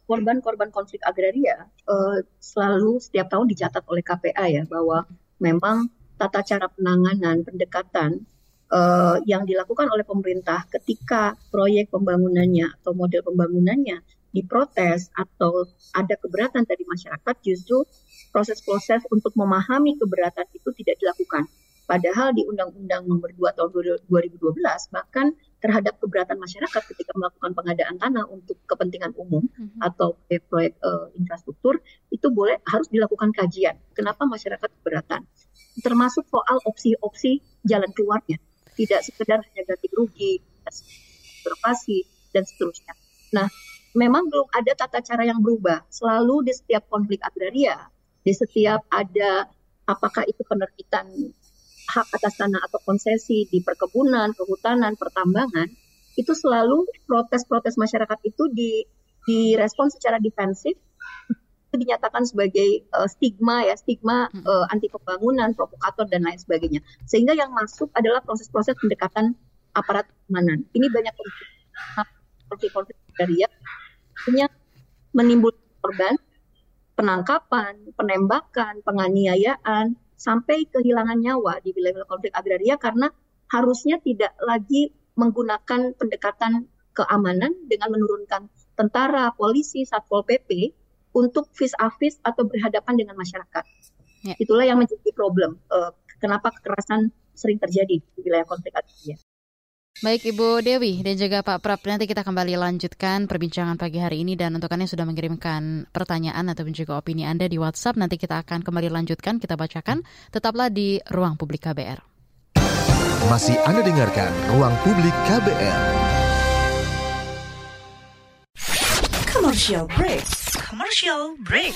korban-korban konflik agraria uh, selalu setiap tahun dicatat oleh KPA ya bahwa memang tata cara penanganan pendekatan uh, yang dilakukan oleh pemerintah ketika proyek pembangunannya atau model pembangunannya diprotes atau ada keberatan dari masyarakat justru proses-proses untuk memahami keberatan itu tidak dilakukan. Padahal di Undang-Undang Nomor 2 Tahun 2012 bahkan terhadap keberatan masyarakat ketika melakukan pengadaan tanah untuk kepentingan umum mm-hmm. atau proyek uh, infrastruktur itu boleh harus dilakukan kajian. Kenapa masyarakat keberatan? Termasuk soal opsi-opsi jalan keluarnya. tidak sekedar hanya ganti rugi, berpasi dan seterusnya. Nah, memang belum ada tata cara yang berubah. Selalu di setiap konflik agraria, di setiap ada apakah itu penerbitan hak atas tanah atau konsesi di perkebunan, kehutanan, pertambangan, itu selalu protes-protes masyarakat itu di direspon secara defensif. Itu dinyatakan sebagai uh, stigma ya stigma uh, anti pembangunan provokator dan lain sebagainya. Sehingga yang masuk adalah proses-proses pendekatan aparat keamanan. Ini banyak konflik-konflik dari ya punya menimbulkan korban penangkapan penembakan penganiayaan sampai kehilangan nyawa di wilayah konflik agraria karena harusnya tidak lagi menggunakan pendekatan keamanan dengan menurunkan tentara, polisi, satpol pp untuk vis a vis atau berhadapan dengan masyarakat. Ya. Itulah yang menjadi problem. Uh, kenapa kekerasan sering terjadi di wilayah konflik agraria. Baik Ibu Dewi dan juga Pak Prap, nanti kita kembali lanjutkan perbincangan pagi hari ini dan untuk Anda sudah mengirimkan pertanyaan ataupun juga opini Anda di WhatsApp, nanti kita akan kembali lanjutkan, kita bacakan. Tetaplah di Ruang Publik KBR. Masih Anda dengarkan Ruang Publik KBR. Commercial break commercial break.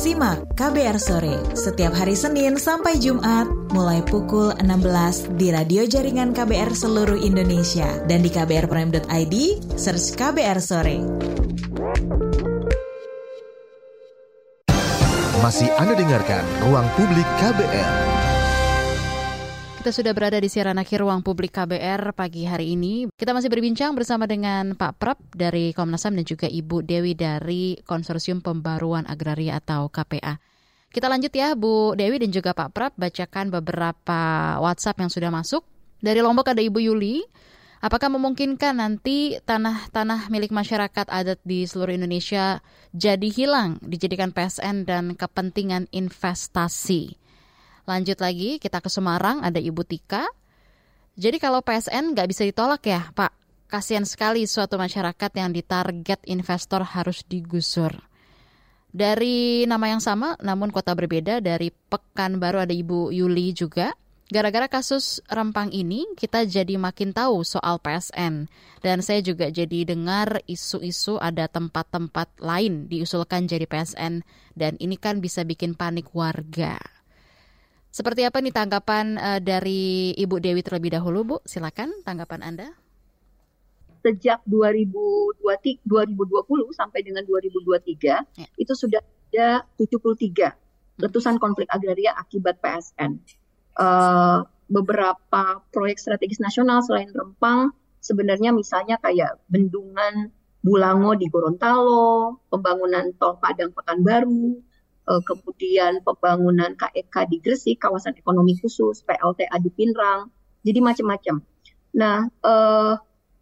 Simak KBR Sore setiap hari Senin sampai Jumat mulai pukul 16 di radio jaringan KBR seluruh Indonesia dan di kbrprime.id search KBR Sore. Masih Anda dengarkan Ruang Publik KBR. Kita sudah berada di siaran akhir ruang publik KBR pagi hari ini. Kita masih berbincang bersama dengan Pak Prap dari Komnas HAM dan juga Ibu Dewi dari Konsorsium Pembaruan Agraria atau KPA. Kita lanjut ya Bu Dewi dan juga Pak Prap bacakan beberapa WhatsApp yang sudah masuk. Dari Lombok ada Ibu Yuli. Apakah memungkinkan nanti tanah-tanah milik masyarakat adat di seluruh Indonesia jadi hilang dijadikan PSN dan kepentingan investasi? Lanjut lagi, kita ke Semarang, ada Ibu Tika. Jadi kalau PSN nggak bisa ditolak ya, Pak. Kasihan sekali suatu masyarakat yang ditarget investor harus digusur. Dari nama yang sama, namun kota berbeda, dari Pekanbaru ada Ibu Yuli juga. Gara-gara kasus Rempang ini, kita jadi makin tahu soal PSN. Dan saya juga jadi dengar isu-isu ada tempat-tempat lain diusulkan jadi PSN. Dan ini kan bisa bikin panik warga. Seperti apa nih tanggapan uh, dari Ibu Dewi terlebih dahulu, Bu? Silakan tanggapan Anda. Sejak 2020, 2020 sampai dengan 2023 ya. itu sudah ada 73 letusan konflik agraria akibat PSN. Uh, eh, beberapa proyek strategis nasional selain Rempang sebenarnya misalnya kayak bendungan Bulango di Gorontalo, pembangunan tol Padang Pekanbaru, kemudian pembangunan KEK e di Gresik, kawasan ekonomi khusus, PLTA di Pinrang, jadi macam-macam. Nah, eh,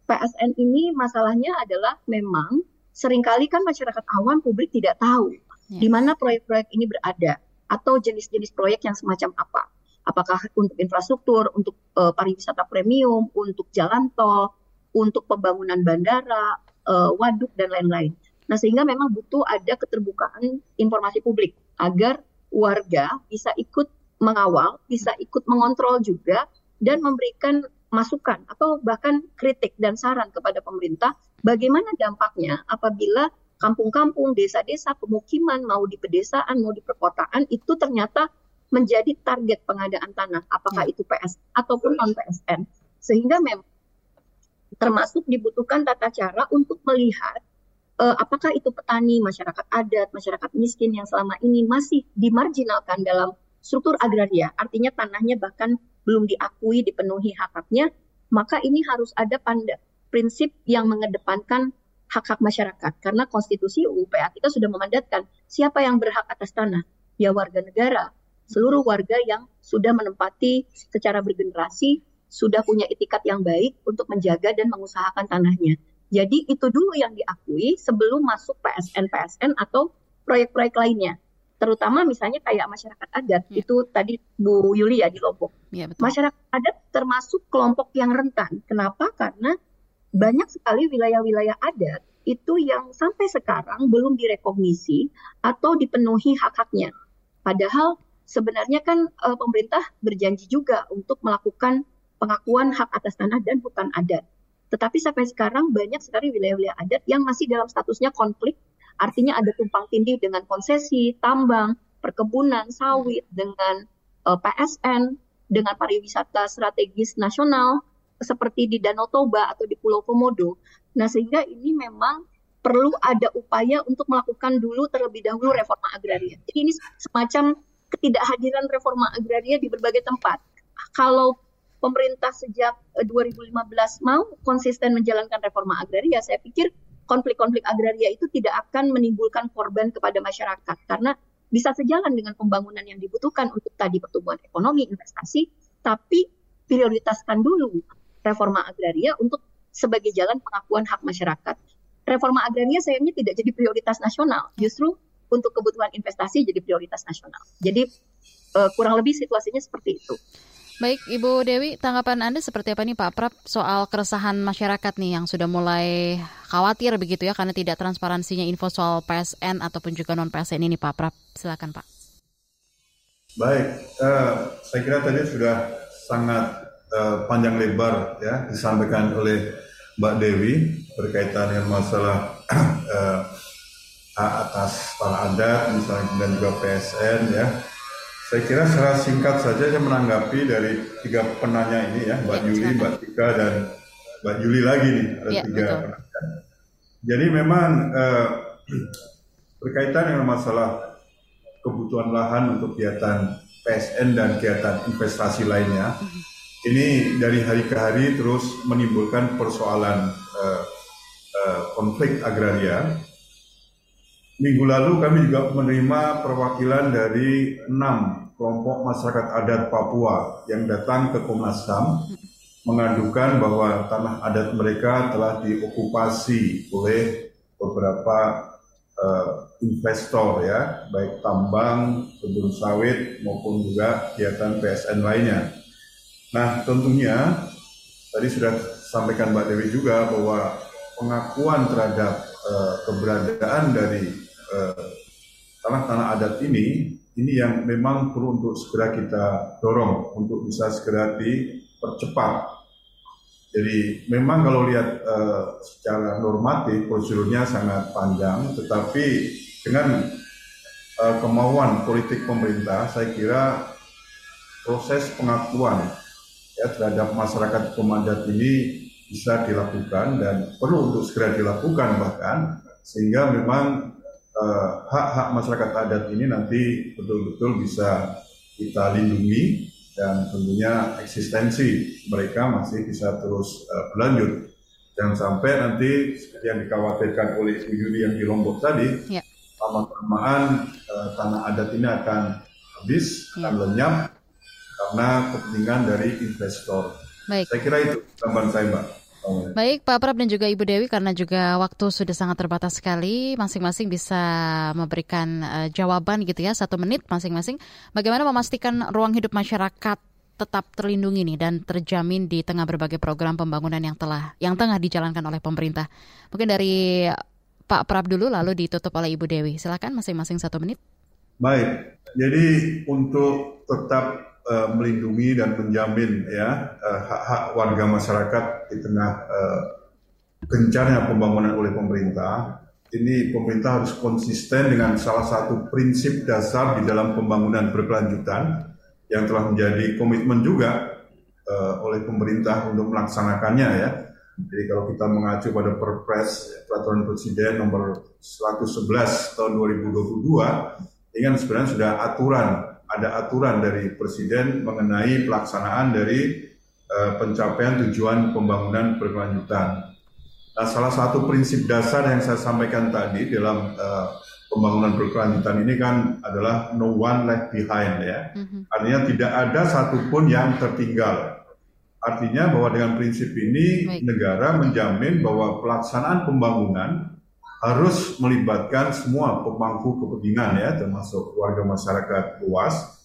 PSN ini masalahnya adalah memang sering kali kan masyarakat awam publik tidak tahu ya. di mana proyek-proyek ini berada atau jenis-jenis proyek yang semacam apa. Apakah untuk infrastruktur, untuk uh, pariwisata premium, untuk jalan tol, untuk pembangunan bandara, waduk dan lain-lain. Nah, sehingga memang butuh ada keterbukaan informasi publik agar warga bisa ikut mengawal, bisa ikut mengontrol juga dan memberikan masukan atau bahkan kritik dan saran kepada pemerintah bagaimana dampaknya apabila kampung-kampung, desa-desa, pemukiman mau di pedesaan, mau di perkotaan itu ternyata menjadi target pengadaan tanah, apakah ya. itu PS ataupun non PSN. Sehingga memang termasuk dibutuhkan tata cara untuk melihat uh, apakah itu petani, masyarakat adat, masyarakat miskin yang selama ini masih dimarginalkan dalam struktur agraria, artinya tanahnya bahkan belum diakui, dipenuhi hak-haknya, maka ini harus ada panda, prinsip yang mengedepankan hak-hak masyarakat. Karena konstitusi UUPA kita sudah memandatkan siapa yang berhak atas tanah, ya warga negara, seluruh warga yang sudah menempati secara bergenerasi, sudah punya etikat yang baik untuk menjaga dan mengusahakan tanahnya. Jadi itu dulu yang diakui sebelum masuk PSN-PSN atau proyek-proyek lainnya. Terutama misalnya kayak masyarakat adat, ya. itu tadi Bu Yuli ya di Lombok. Ya, betul. Masyarakat adat termasuk kelompok yang rentan. Kenapa? Karena banyak sekali wilayah-wilayah adat itu yang sampai sekarang belum direkognisi atau dipenuhi hak-haknya. Padahal sebenarnya kan e, pemerintah berjanji juga untuk melakukan pengakuan hak atas tanah dan hutan adat. Tetapi sampai sekarang banyak sekali wilayah-wilayah adat yang masih dalam statusnya konflik, artinya ada tumpang tindih dengan konsesi, tambang, perkebunan, sawit, dengan uh, eh, PSN, dengan pariwisata strategis nasional seperti di Danau Toba atau di Pulau Komodo. Nah, sehingga ini memang perlu ada upaya untuk melakukan dulu terlebih dahulu reforma agraria. Jadi ini semacam ketidakhadiran reforma agraria di berbagai tempat. Kalau pemerintah sejak 2015 eh, mau konsisten menjalankan reforma agraria, saya pikir konflik-konflik agraria itu tidak akan menimbulkan korban kepada masyarakat karena bisa sejalan dengan pembangunan yang dibutuhkan untuk tadi pertumbuhan ekonomi, investasi, tapi prioritaskan dulu reforma agraria untuk sebagai jalan pengakuan hak masyarakat. Reforma agraria sayangnya tidak jadi prioritas nasional, justru untuk kebutuhan investasi jadi prioritas nasional. Jadi uh, kurang lebih situasinya seperti itu. Baik, Ibu Dewi, tanggapan Anda seperti apa nih Pak Prap soal keresahan masyarakat nih yang sudah mulai khawatir begitu ya karena tidak transparansinya info soal PSN ataupun juga non PSN ini Pak Prap. Silakan Pak. Baik, uh, saya kira tadi sudah sangat uh, panjang lebar ya disampaikan oleh Mbak Dewi berkaitan dengan masalah uh, atas para adat misalnya dan juga PSN ya saya kira secara singkat saja saya menanggapi dari tiga penanya ini ya, Mbak ya, Yuli, Mbak Tika, dan Mbak Yuli lagi nih, ada ya, tiga betul. penanya. Jadi memang eh, berkaitan dengan masalah kebutuhan lahan untuk kegiatan PSN dan kegiatan investasi lainnya, mhm. ini dari hari ke hari terus menimbulkan persoalan eh, eh, konflik agraria Minggu lalu kami juga menerima perwakilan dari enam kelompok masyarakat adat Papua yang datang ke Komnas HAM mengadukan bahwa tanah adat mereka telah diokupasi oleh beberapa uh, investor ya, baik tambang, kebun sawit maupun juga kegiatan PSN lainnya. Nah, tentunya tadi sudah sampaikan Mbak Dewi juga bahwa pengakuan terhadap uh, keberadaan dari Eh, tanah-tanah adat ini ini yang memang perlu untuk segera kita dorong untuk bisa segera dipercepat. Jadi memang kalau lihat uh, secara normatif prosedurnya sangat panjang, tetapi dengan uh, kemauan politik pemerintah, saya kira proses pengakuan ya terhadap masyarakat komandat ini bisa dilakukan dan perlu untuk segera dilakukan bahkan sehingga memang Eh, hak-hak uh, masyarakat adat ini nanti betul-betul bisa kita lindungi dan tentunya eksistensi mereka masih bisa terus uh, berlanjut. Jangan sampai nanti seperti yang dikhawatirkan oleh Ibu Yudi yang di Lombok tadi, ya. lama-kelamaan uh, tanah adat ini akan habis, ya. akan lenyap karena kepentingan dari investor. Baik. Saya kira itu tambahan saya, Mbak. Baik Pak Prab dan juga Ibu Dewi karena juga waktu sudah sangat terbatas sekali, masing-masing bisa memberikan uh, jawaban gitu ya satu menit masing-masing. Bagaimana memastikan ruang hidup masyarakat tetap terlindungi nih dan terjamin di tengah berbagai program pembangunan yang telah yang tengah dijalankan oleh pemerintah. Mungkin dari Pak Prab dulu lalu ditutup oleh Ibu Dewi. Silakan masing-masing satu menit. Baik, jadi untuk tetap uh, melindungi dan menjamin ya uh, hak-hak warga masyarakat di tengah uh, pembangunan oleh pemerintah. Ini pemerintah harus konsisten dengan salah satu prinsip dasar di dalam pembangunan berkelanjutan yang telah menjadi komitmen juga uh, oleh pemerintah untuk melaksanakannya ya. Jadi kalau kita mengacu pada Perpres Peraturan Presiden nomor 111 tahun 2022, ini kan sebenarnya sudah aturan ada aturan dari Presiden mengenai pelaksanaan dari uh, pencapaian tujuan pembangunan berkelanjutan. Nah, salah satu prinsip dasar yang saya sampaikan tadi dalam uh, pembangunan berkelanjutan ini kan adalah no one left behind ya. Mm-hmm. Artinya tidak ada satupun yang tertinggal. Artinya bahwa dengan prinsip ini Baik. negara menjamin bahwa pelaksanaan pembangunan harus melibatkan semua pemangku kepentingan ya termasuk warga masyarakat luas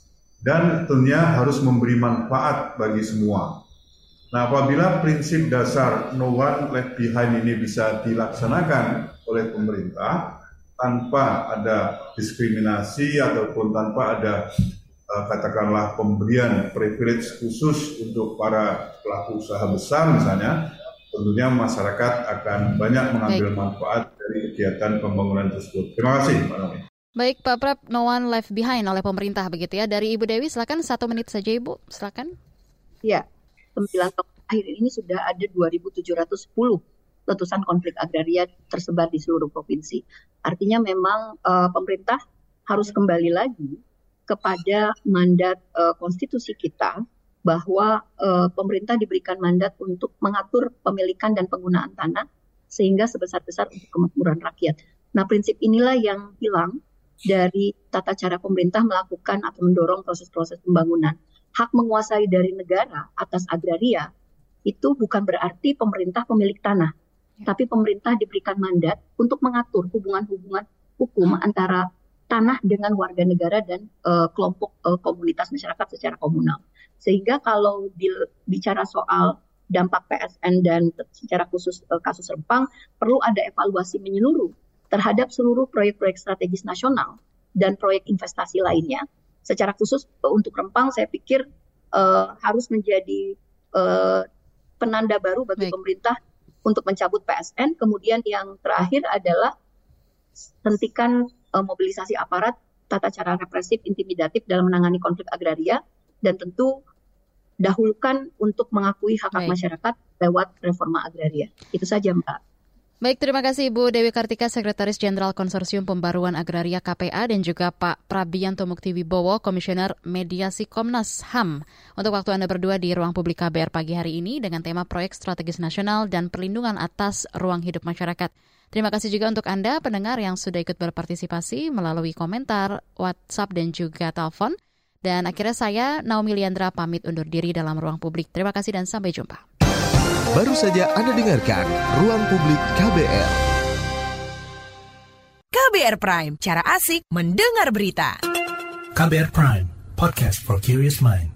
dan tentunya harus memberi manfaat bagi semua. Nah, apabila prinsip dasar no one left behind ini bisa dilaksanakan oleh pemerintah tanpa ada diskriminasi ataupun tanpa ada eh, katakanlah pemberian privilege khusus untuk para pelaku usaha besar misalnya, tentunya masyarakat akan banyak mengambil manfaat kegiatan pembangunan tersebut. Terima kasih, Pak Nomi. Baik, Pak Prab, no one left behind oleh pemerintah begitu ya. Dari Ibu Dewi, silakan satu menit saja Ibu, silakan. Ya, 9 tahun akhir ini sudah ada 2.710 letusan konflik agraria tersebar di seluruh provinsi. Artinya memang eh, pemerintah harus kembali lagi kepada mandat eh, konstitusi kita bahwa eh, pemerintah diberikan mandat untuk mengatur pemilikan dan penggunaan tanah sehingga sebesar-besar untuk kemakmuran rakyat. Nah, prinsip inilah yang hilang dari tata cara pemerintah melakukan atau mendorong proses-proses pembangunan. Hak menguasai dari negara atas agraria itu bukan berarti pemerintah pemilik tanah, tapi pemerintah diberikan mandat untuk mengatur hubungan-hubungan hukum antara tanah dengan warga negara dan eh, kelompok eh, komunitas masyarakat secara komunal. Sehingga kalau bicara soal dampak PSN dan secara khusus eh, kasus Rempang perlu ada evaluasi menyeluruh terhadap seluruh proyek-proyek strategis nasional dan proyek investasi lainnya. Secara khusus eh, untuk Rempang saya pikir eh, harus menjadi eh, penanda baru bagi Baik. pemerintah untuk mencabut PSN. Kemudian yang terakhir adalah hentikan eh, mobilisasi aparat, tata cara represif, intimidatif dalam menangani konflik agraria, dan tentu dahulukan untuk mengakui hak-hak Baik. masyarakat lewat reforma agraria. Itu saja Mbak. Baik, terima kasih Ibu Dewi Kartika, Sekretaris Jenderal Konsorsium Pembaruan Agraria KPA dan juga Pak Prabianto Mukti Wibowo, Komisioner Mediasi Komnas HAM. Untuk waktu Anda berdua di Ruang Publik KBR pagi hari ini dengan tema Proyek Strategis Nasional dan Perlindungan Atas Ruang Hidup Masyarakat. Terima kasih juga untuk Anda pendengar yang sudah ikut berpartisipasi melalui komentar, WhatsApp dan juga telepon. Dan akhirnya saya, Naomi Liandra, pamit undur diri dalam ruang publik. Terima kasih dan sampai jumpa. Baru saja Anda dengarkan Ruang Publik KBR. KBR Prime, cara asik mendengar berita. KBR Prime, podcast for curious mind.